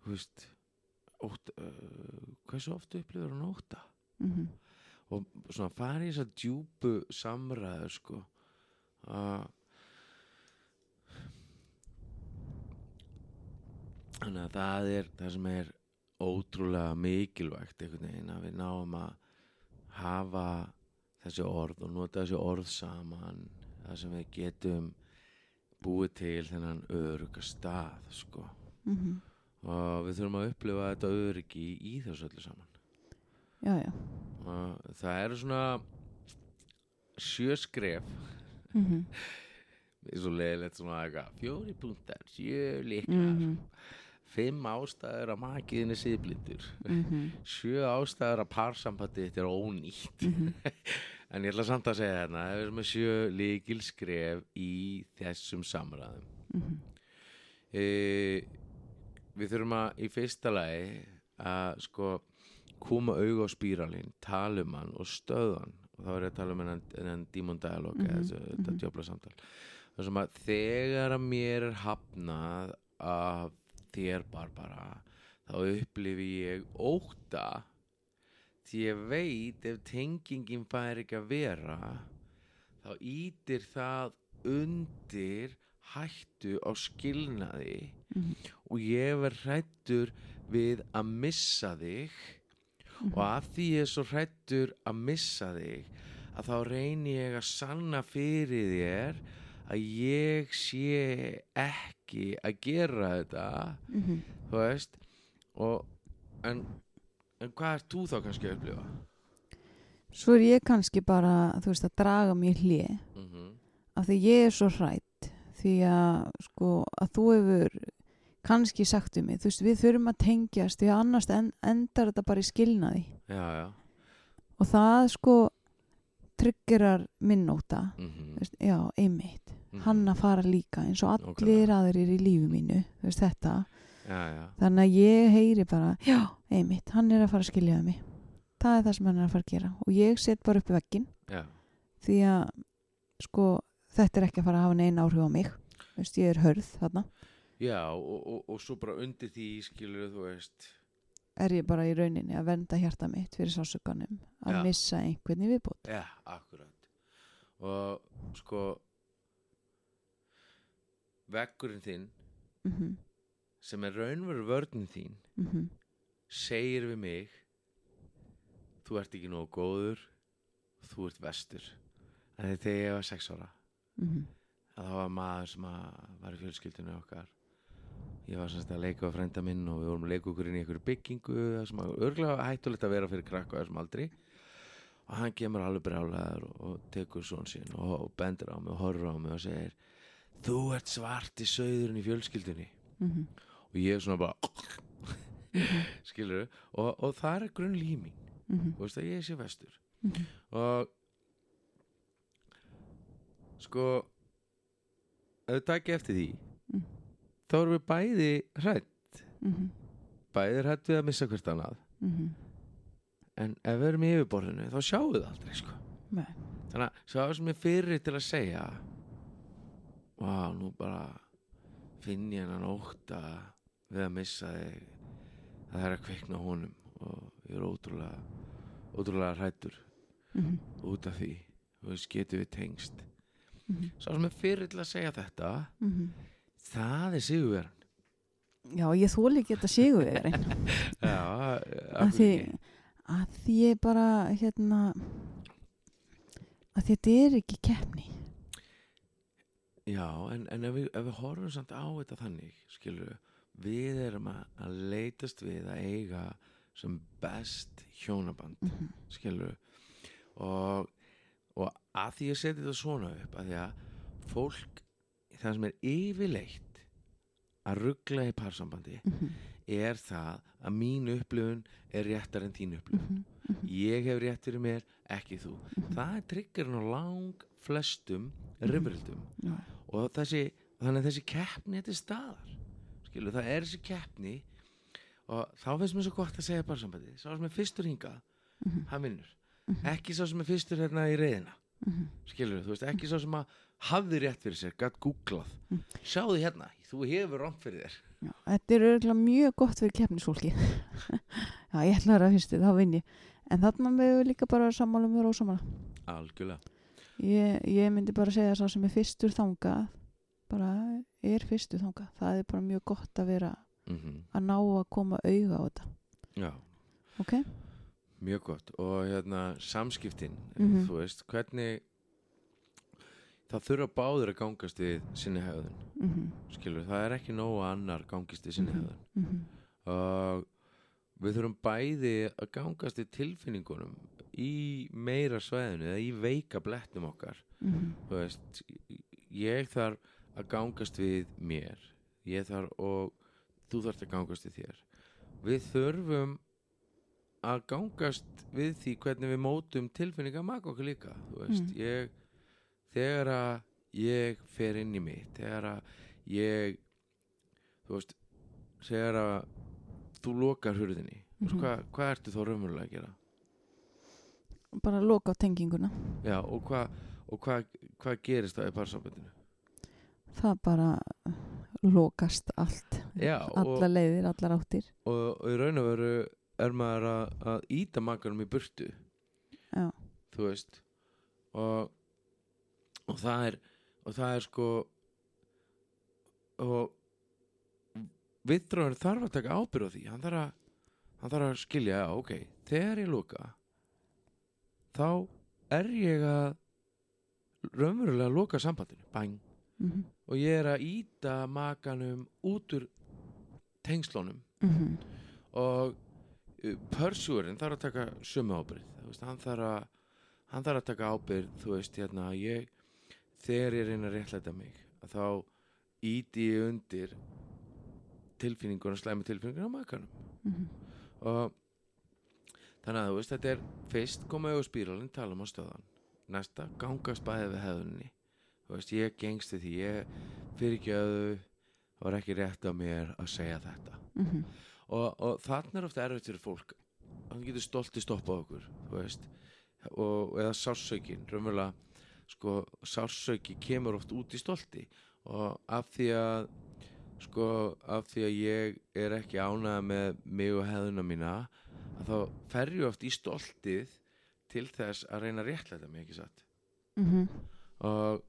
þú veist ótt, uh, hversu oft upplifur hann óta mhm, og svona fara í þess að djúpu samræðu sko þannig að það er það sem er ótrúlega mikilvægt einhvern veginn að við náum að hafa þessi orð og nota þessi orð saman það sem við getum búið til þennan öruga stað sko. Mhm, og við þurfum að upplifa þetta öryggi í þessu öllu saman. Já, já. Og það eru svona sjö skref mhm, svo leiðilegt svona eitthvað fjóri punktar, sjö líklar mhm, fimm ástæður að makiðin er siðblindur. Mhm, sjö ástæður að parsambandi þetta er ónýtt. En ég ætla samt að segja hérna það er með sjö líkil skref í þessum samræðum. E, við þurfum að í fyrsta lagi að sko koma auga á spíralinn, tala um hann og stöðan þá er ég að tala um hennan dímon dialog Mhm, eða þetta mhm. djöfla samtal það sem að þegar að mér er hafnað af þér Barbara þá upplifi ég óta því ég veit ef tengingin fær ekki að vera þá ítir það undir hættu á skilnaði mhm, og ég verð hrættur við að missa þig mhm. og að því ég er svo hrættur að missa þig að þá reyni ég að sanna fyrir þér að ég sé ekki að gera þetta mhm. þú veist og, en, en hvað er þú þá kannski að upplifa? Svo er ég kannski bara, þú veist, að draga mér hlið Mm -hmm. af því ég er svo hrætt því að, sko, að þú hefur kannski sagt um mig, þú veist, við þurfum að tengjast því að annars en, endar þetta bara í skilnaði. Já, já. Og það, sko, tryggirar minnóta, mm veist, já, einmitt. Mhm. hann að fara líka eins og allir aðrir í lífi mínu, þú veist, þetta. Já, þannig að ég heyri bara, já, einmitt hann er að fara að skilja um mig. Það er það sem hann er að fara að gera. Og ég set bara upp veggin já, því að sko þetta er ekki að fara að hafa neina áhrif á mig. Þú veist, ég er hörð þarna já og, og, og svo bara undir því skilur þú veist. Er ég bara í rauninni að venda hjarta mitt fyrir sásökanum að Já. missa einhvern í viðbútt Já, akkurat. Og sko veggurinn þinn mm -hmm, sem er raunveru vörnin þín mm segir við mig þú ert ekki nógu góður þú ert vestur en þegar ég var sex ára mhm, að það var maður sem var í fjölskyldinu okkar ég var semst að leika á frænda minn og við vorum að leika okkur inn í einhverju byggingu það sem var örglega hættulegt að vera fyrir krakka á þessum aldri. Og hann kemur alveg brjálæður og tekur svon sín og, og bendur á mig og horfur á mig og segir þú ert svart í söðurinn í fjölskyldunni. Mhm, og ég er svona bara skilur og, og það er grunn líming mhm, þú veist að ég sé vestur. Mhm, og sko ef þú takki eftir því. Mm. Þá erum við bæði hrætt mhm, bæði hrætt við að missa hvert annað. Mhm. en ef við erum í yfirborðinu þá sjáum við það aldrei sko. Þannig að sá sem er fyrir til að segja vá, nú bara finn ég hennan ótta við að missa þig. Að það er að kveikna honum og ég er ótrúlega ótrúlega hrættur Mhm, út af því. Og þess getur við tengst. Mhm, sá sem er fyrir til að segja þetta mhm. Það er sigurverðan Já, ég þóli ekki þetta sigur við já, af því, að því ég bara hérna að þetta er ekki keppni. Já, en, en ef, við, ef við horfum samt á þetta þannig skilur við erum að, að leitast við að eiga sem best hjónaband mm -hmm. skilur og, og að því ég seti þetta svona upp að því að fólk það sem er yfirleitt að ruggla í parsambandi Mhm, er það að mín upplifun er réttar en þín upplifun. Ég hef rétt fyrir mér, ekki þú. Það er triggerinn á lang flestum rifrildum. Já. og þessi, þannig að þessi keppni þetta er staðar. Skilu, það er þessi keppni og þá finnst mér svo gott að segja bara sambandi sá sem er fyrstur hingað, Mhm. hann vinnur. Ekki sá sem er fyrstur hérna í reyðina Mhm. skilur, þú veist, ekki sá sem að hafði rétt fyrir sér, gætt googlað. Mm. sjáðu hérna, þú hefur rangt fyrir þér. Já, þetta er örgulega mjög gott fyrir keppnisfólki Já, ég ætla að vera fyrstu, þá vinn ég. En þarna með við líka bara sammála um vera ósamála algjörlega. Ég, ég myndi bara segja að sá sem er fyrstur þangað bara er fyrstur þangað. Það er bara mjög gott að vera mm að ná að koma auga á þetta. Já, ok? mjög gott. Og hérna samskiptin Mhm. þú veist, hvernig það þurfa báður að gangast við sinni hefðun, mhm, skilur það er ekki nóg að annar gangist við sinni Mhm. hefðun mhm, og við þurfum bæði að gangast við tilfinningunum í meira svæðinu eða í veika blettum okkar. Mhm, þú veist ég þarf að gangast við mér. Ég þarf og þú þarft að gangast við þér. Við þurfum að gangast við því hvernig við mótum tilfinninga maka okkur líka þú veist, Mm. ég þegar að ég fer inn í mitt þegar að ég þú veist þegar að þú lokar hurðinni mm Mhm. hvað, hvað ertu þá raunverulega að gera? Bara loka á tenginguna. Já, og hvað og hvað hva gerist það í parsambandinu það bara lokast allt. Já, og, allar leiðir, allar áttir. Og, og í raun og veru er maður að, að íta makanum í burtu. Já, þú veist og, og það er og það er sko og viðdráður þarf að taka ábyrð á því. Hann þarf að, hann þarf að skilja ok, þegar ég loka þá er ég að raunverulega loka sambandinu. Bæn. Mhm, og ég er að íta makanum út úr tengslunum. Mhm, og uh, pursuerinn þarf að taka sömu veist, hann þarf að hann þarf að taka ábyrgð þú veist, hérna, ég þegar ég reyna að réttlæta mig að þá íti ég undir tilfinningun og slæmi tilfinningun á makanum. Mhm, og þannig að þú veist, þetta er fyrst koma auðvitað spíralinn, tala um á stöðan næsta, gangast bæði við hefðunni þú veist, ég gengst við því ég fyrir ekki að það var ekki rétt á mér að segja þetta. Mhm, og, og þarna er ofta erfitt fyrir fólk. Hann getur stolti stoppað okkur þú veist. Og, eða sársaukin, raunverulega sko, sársauki kemur oft út í stolti. Og af því að sko, af því að ég er ekki ánægða með mig og hefðuna mína að þá fer ég oft í stoltið til þess að reyna að réttlæta mig, ekki satt? Mhm, og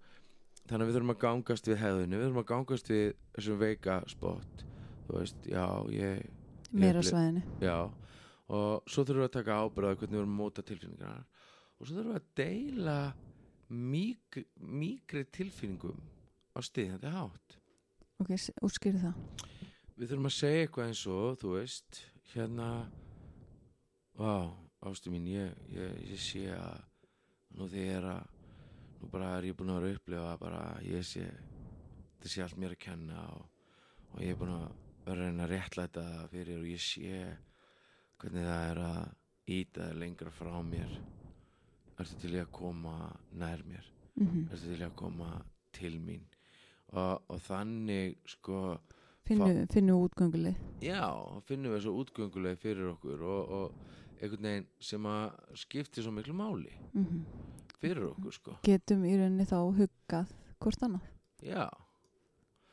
þannig að við þurfum að gangast við hefðinu, við þurfum að gangast við þessum veika spott þú veist, já, ég meira svæðinu. Já, og svo þurfum við að taka ábyrða hvernig við erum móta tilfinningar og svo þurfum við að deila mík, míkri tilfinningum á stiðjandi hátt. Ok, útskýrðu það. Við þurfum að segja eitthvað eins og, þú veist, hérna Vá, ástu mín, ég, ég, ég sé að nú þegar að nú bara er ég búin að vera að upplifa bara ég sé þetta sé allt mér að kenna og, og ég er búin að vera að reyna að réttlæta það fyrir og ég sé hvernig það er að íta lengra frá mér ertu til í að koma nær mér? Mhm, ertu til í að koma til mín? Og, og þannig sko finnu, finnu útgöngulið. Já, finnum við svo útgönguleg fyrir okkur og, og einhvern veginn sem að skipti svo miklu máli mhm. fyrir okkur sko. getum í rauninni þá huggað hvort annað. Já,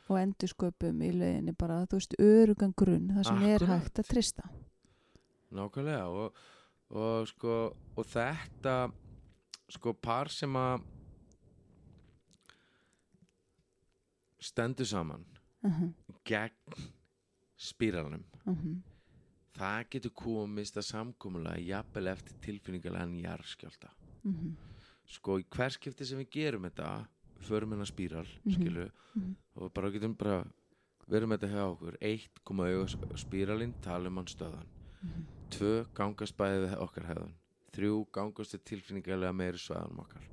og endursköpum í leiðinni bara þú veist örugan grunn þar sem er Akkurat. hægt að trista nákvæmlega og, og sko og þetta sko par sem að stendur saman uh gegn spíralnum -huh. það getur komist að samkomulega jafnvel eftir tilfinningarlegan jarðskjálta mhm, sko í hverskipti sem við gerum þetta förum hennar spíral Mhm. skilu mhm. og bara getum bara verum þetta hjá okkur eitt koma auga spíralinn tala um hann stöðan Mhm. tvö gangast bæði við okkar hefðun þrjú gangast við tilfinningarlega meiri svæðanum okkar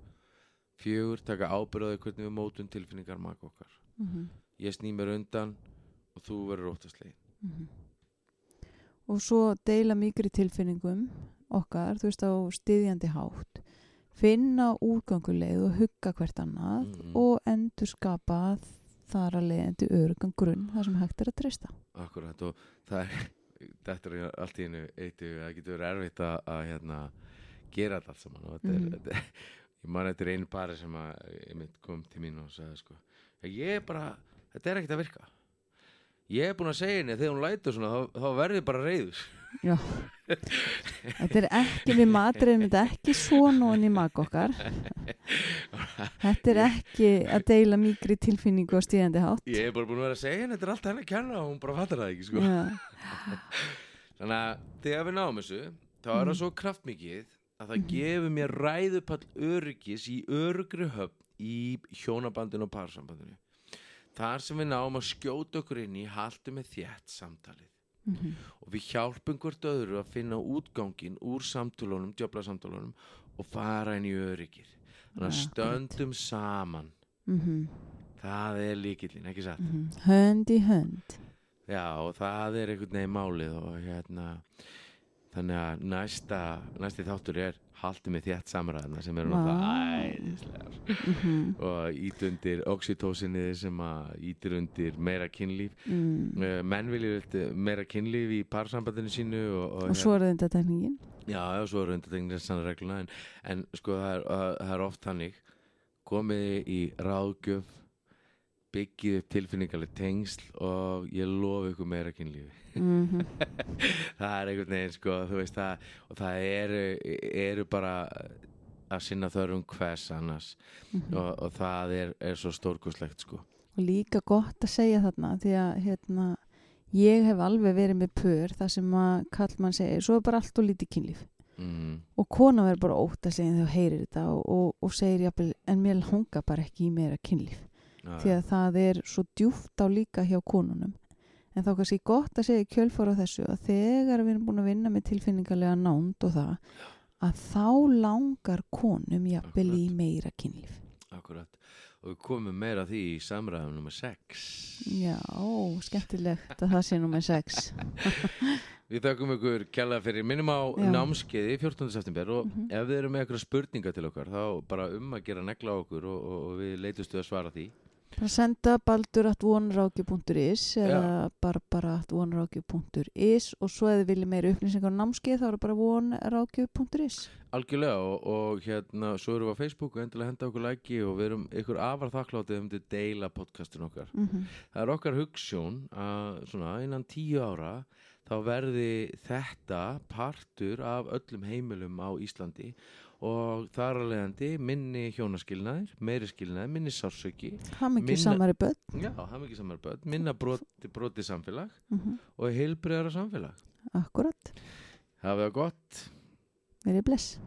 fjögur taka ábyrðaði hvernig við mótum tilfinningar maka okkar Mhm. ég sný mér undan og þú verður óttaslegin Mhm. og svo deila mikri tilfinningum okkar, þú veist á styðjandi hátt finna úrganguleið og hugga hvert annað Mhm. og endur skapa þar að leiðandi örugan grunn þar sem hægt er að treysta akkurat og það er þetta er allt í einu eitt yfir það getur verið erfitt að hérna, gera þetta allt saman. Og þetta er, Mhm. þetta er ég man þetta er einu pari sem að kom til mín og sagði sko ég er bara, þetta er ekkert að virka. Ég er búin að segja henni að þegar hún lætur svona þá, þá verði ég bara reyður Já, þetta er ekki við matriðum þetta ekki svona og mag okkar. Þetta er ekki að deila mikri tilfinningu á stíðandi hátt. Ég er bara búin að vera að segja henni þetta er allt henni að kenna og hún bara fattar það ekki sko. Þannig að þegar við náum þessu þá er það Mhm. svo kraftmikið að það gefur mér ræðupall öryggis í örugri höfn í hjónabandinu og parsambandinu þar sem við náum að skjóta okkur inn í haltu með þétt samtalið Mhm. og við hjálpum hvort öðru að finna útgangin úr samtölunum, djöfla samtölunum og fara inn í öryggir þannig að stöndum saman Mhm. það er líkillin, ekki satt Mhm. hönd í hönd já og það er einhvern veginn málið og hérna þannig að næsta, næsti þáttur er haltu með þétt samræðina sem eru náttúrulega æðislegar. Mhm. og ít undir oxytosinni sem að ítir undir meira kynlíf. Mm. uh, menn vilja vilt meira kynlíf í parsambandinu sínu og, og, og svo er það undartekningin Já, já, svo er undarteknir sannar regluna en, en sko það er, að- það er oft hannig komið í ráðgjöf byggið upp tilfinningarlega tengsl og ég lofi ykkur meira kynlífi. Mm það er einhvern veginn sko þú veist það og það eru, eru bara að sinna þörfum hvers annars. Mhm. og, og það er, er svo stórkoslegt sko. Og líka gott að segja þarna því að hérna ég hef alveg verið með pör þar sem að kallmann segir, svo er bara allt og lítið kynlíf. Mm, og kona verður bara ótt að segja þegar þú heyrir þetta og, og, og segir jafnvel, en mér langar bara ekki í meira kynlíf já, því að það er svo djúft á líka hjá konunum. En þá kannski gott að segja kjölfóra þessu að þegar við erum búin að vinna með tilfinningarlega nánd og það að þá langar konum jafnvel í meira kynlíf. Akkurat. Og við komum meira því í samræðum nummer 6 Já, skemmtilegt að það sé nummer 6 Við þakkum ykkur kjærlega fyrir. Minnum á Já. námskeiði 14. september og Mhm. ef þið eru með eitthvað spurninga til okkar þá bara um að gera negla okkur og, og, og við leitustu að svara því bara senda baldur at vonráki.is eða barbara at vonráki.is og svo ef þið viljið meira upplýsingar á námskeið þá er það bara vonráki.is Algjörlega og, og hérna svo erum við á Facebook og endilega henda okkur læki og við erum ykkur afar þakklátið um til deila podcastin okkar. Mm -hmm. Það er okkar hugssjón að svona innan tíu ára þá verði þetta partur af öllum heimilum á Íslandi og þar að leiðandi minni hjónaskilnaðir, meiri skilnaðir, minni sársöki ekki Minna- samari börn Já, er mikið samar börn, minna broti, broti samfélag mm og heilbreyðara samfélag. Akkurat, Hafið það gott. verið bless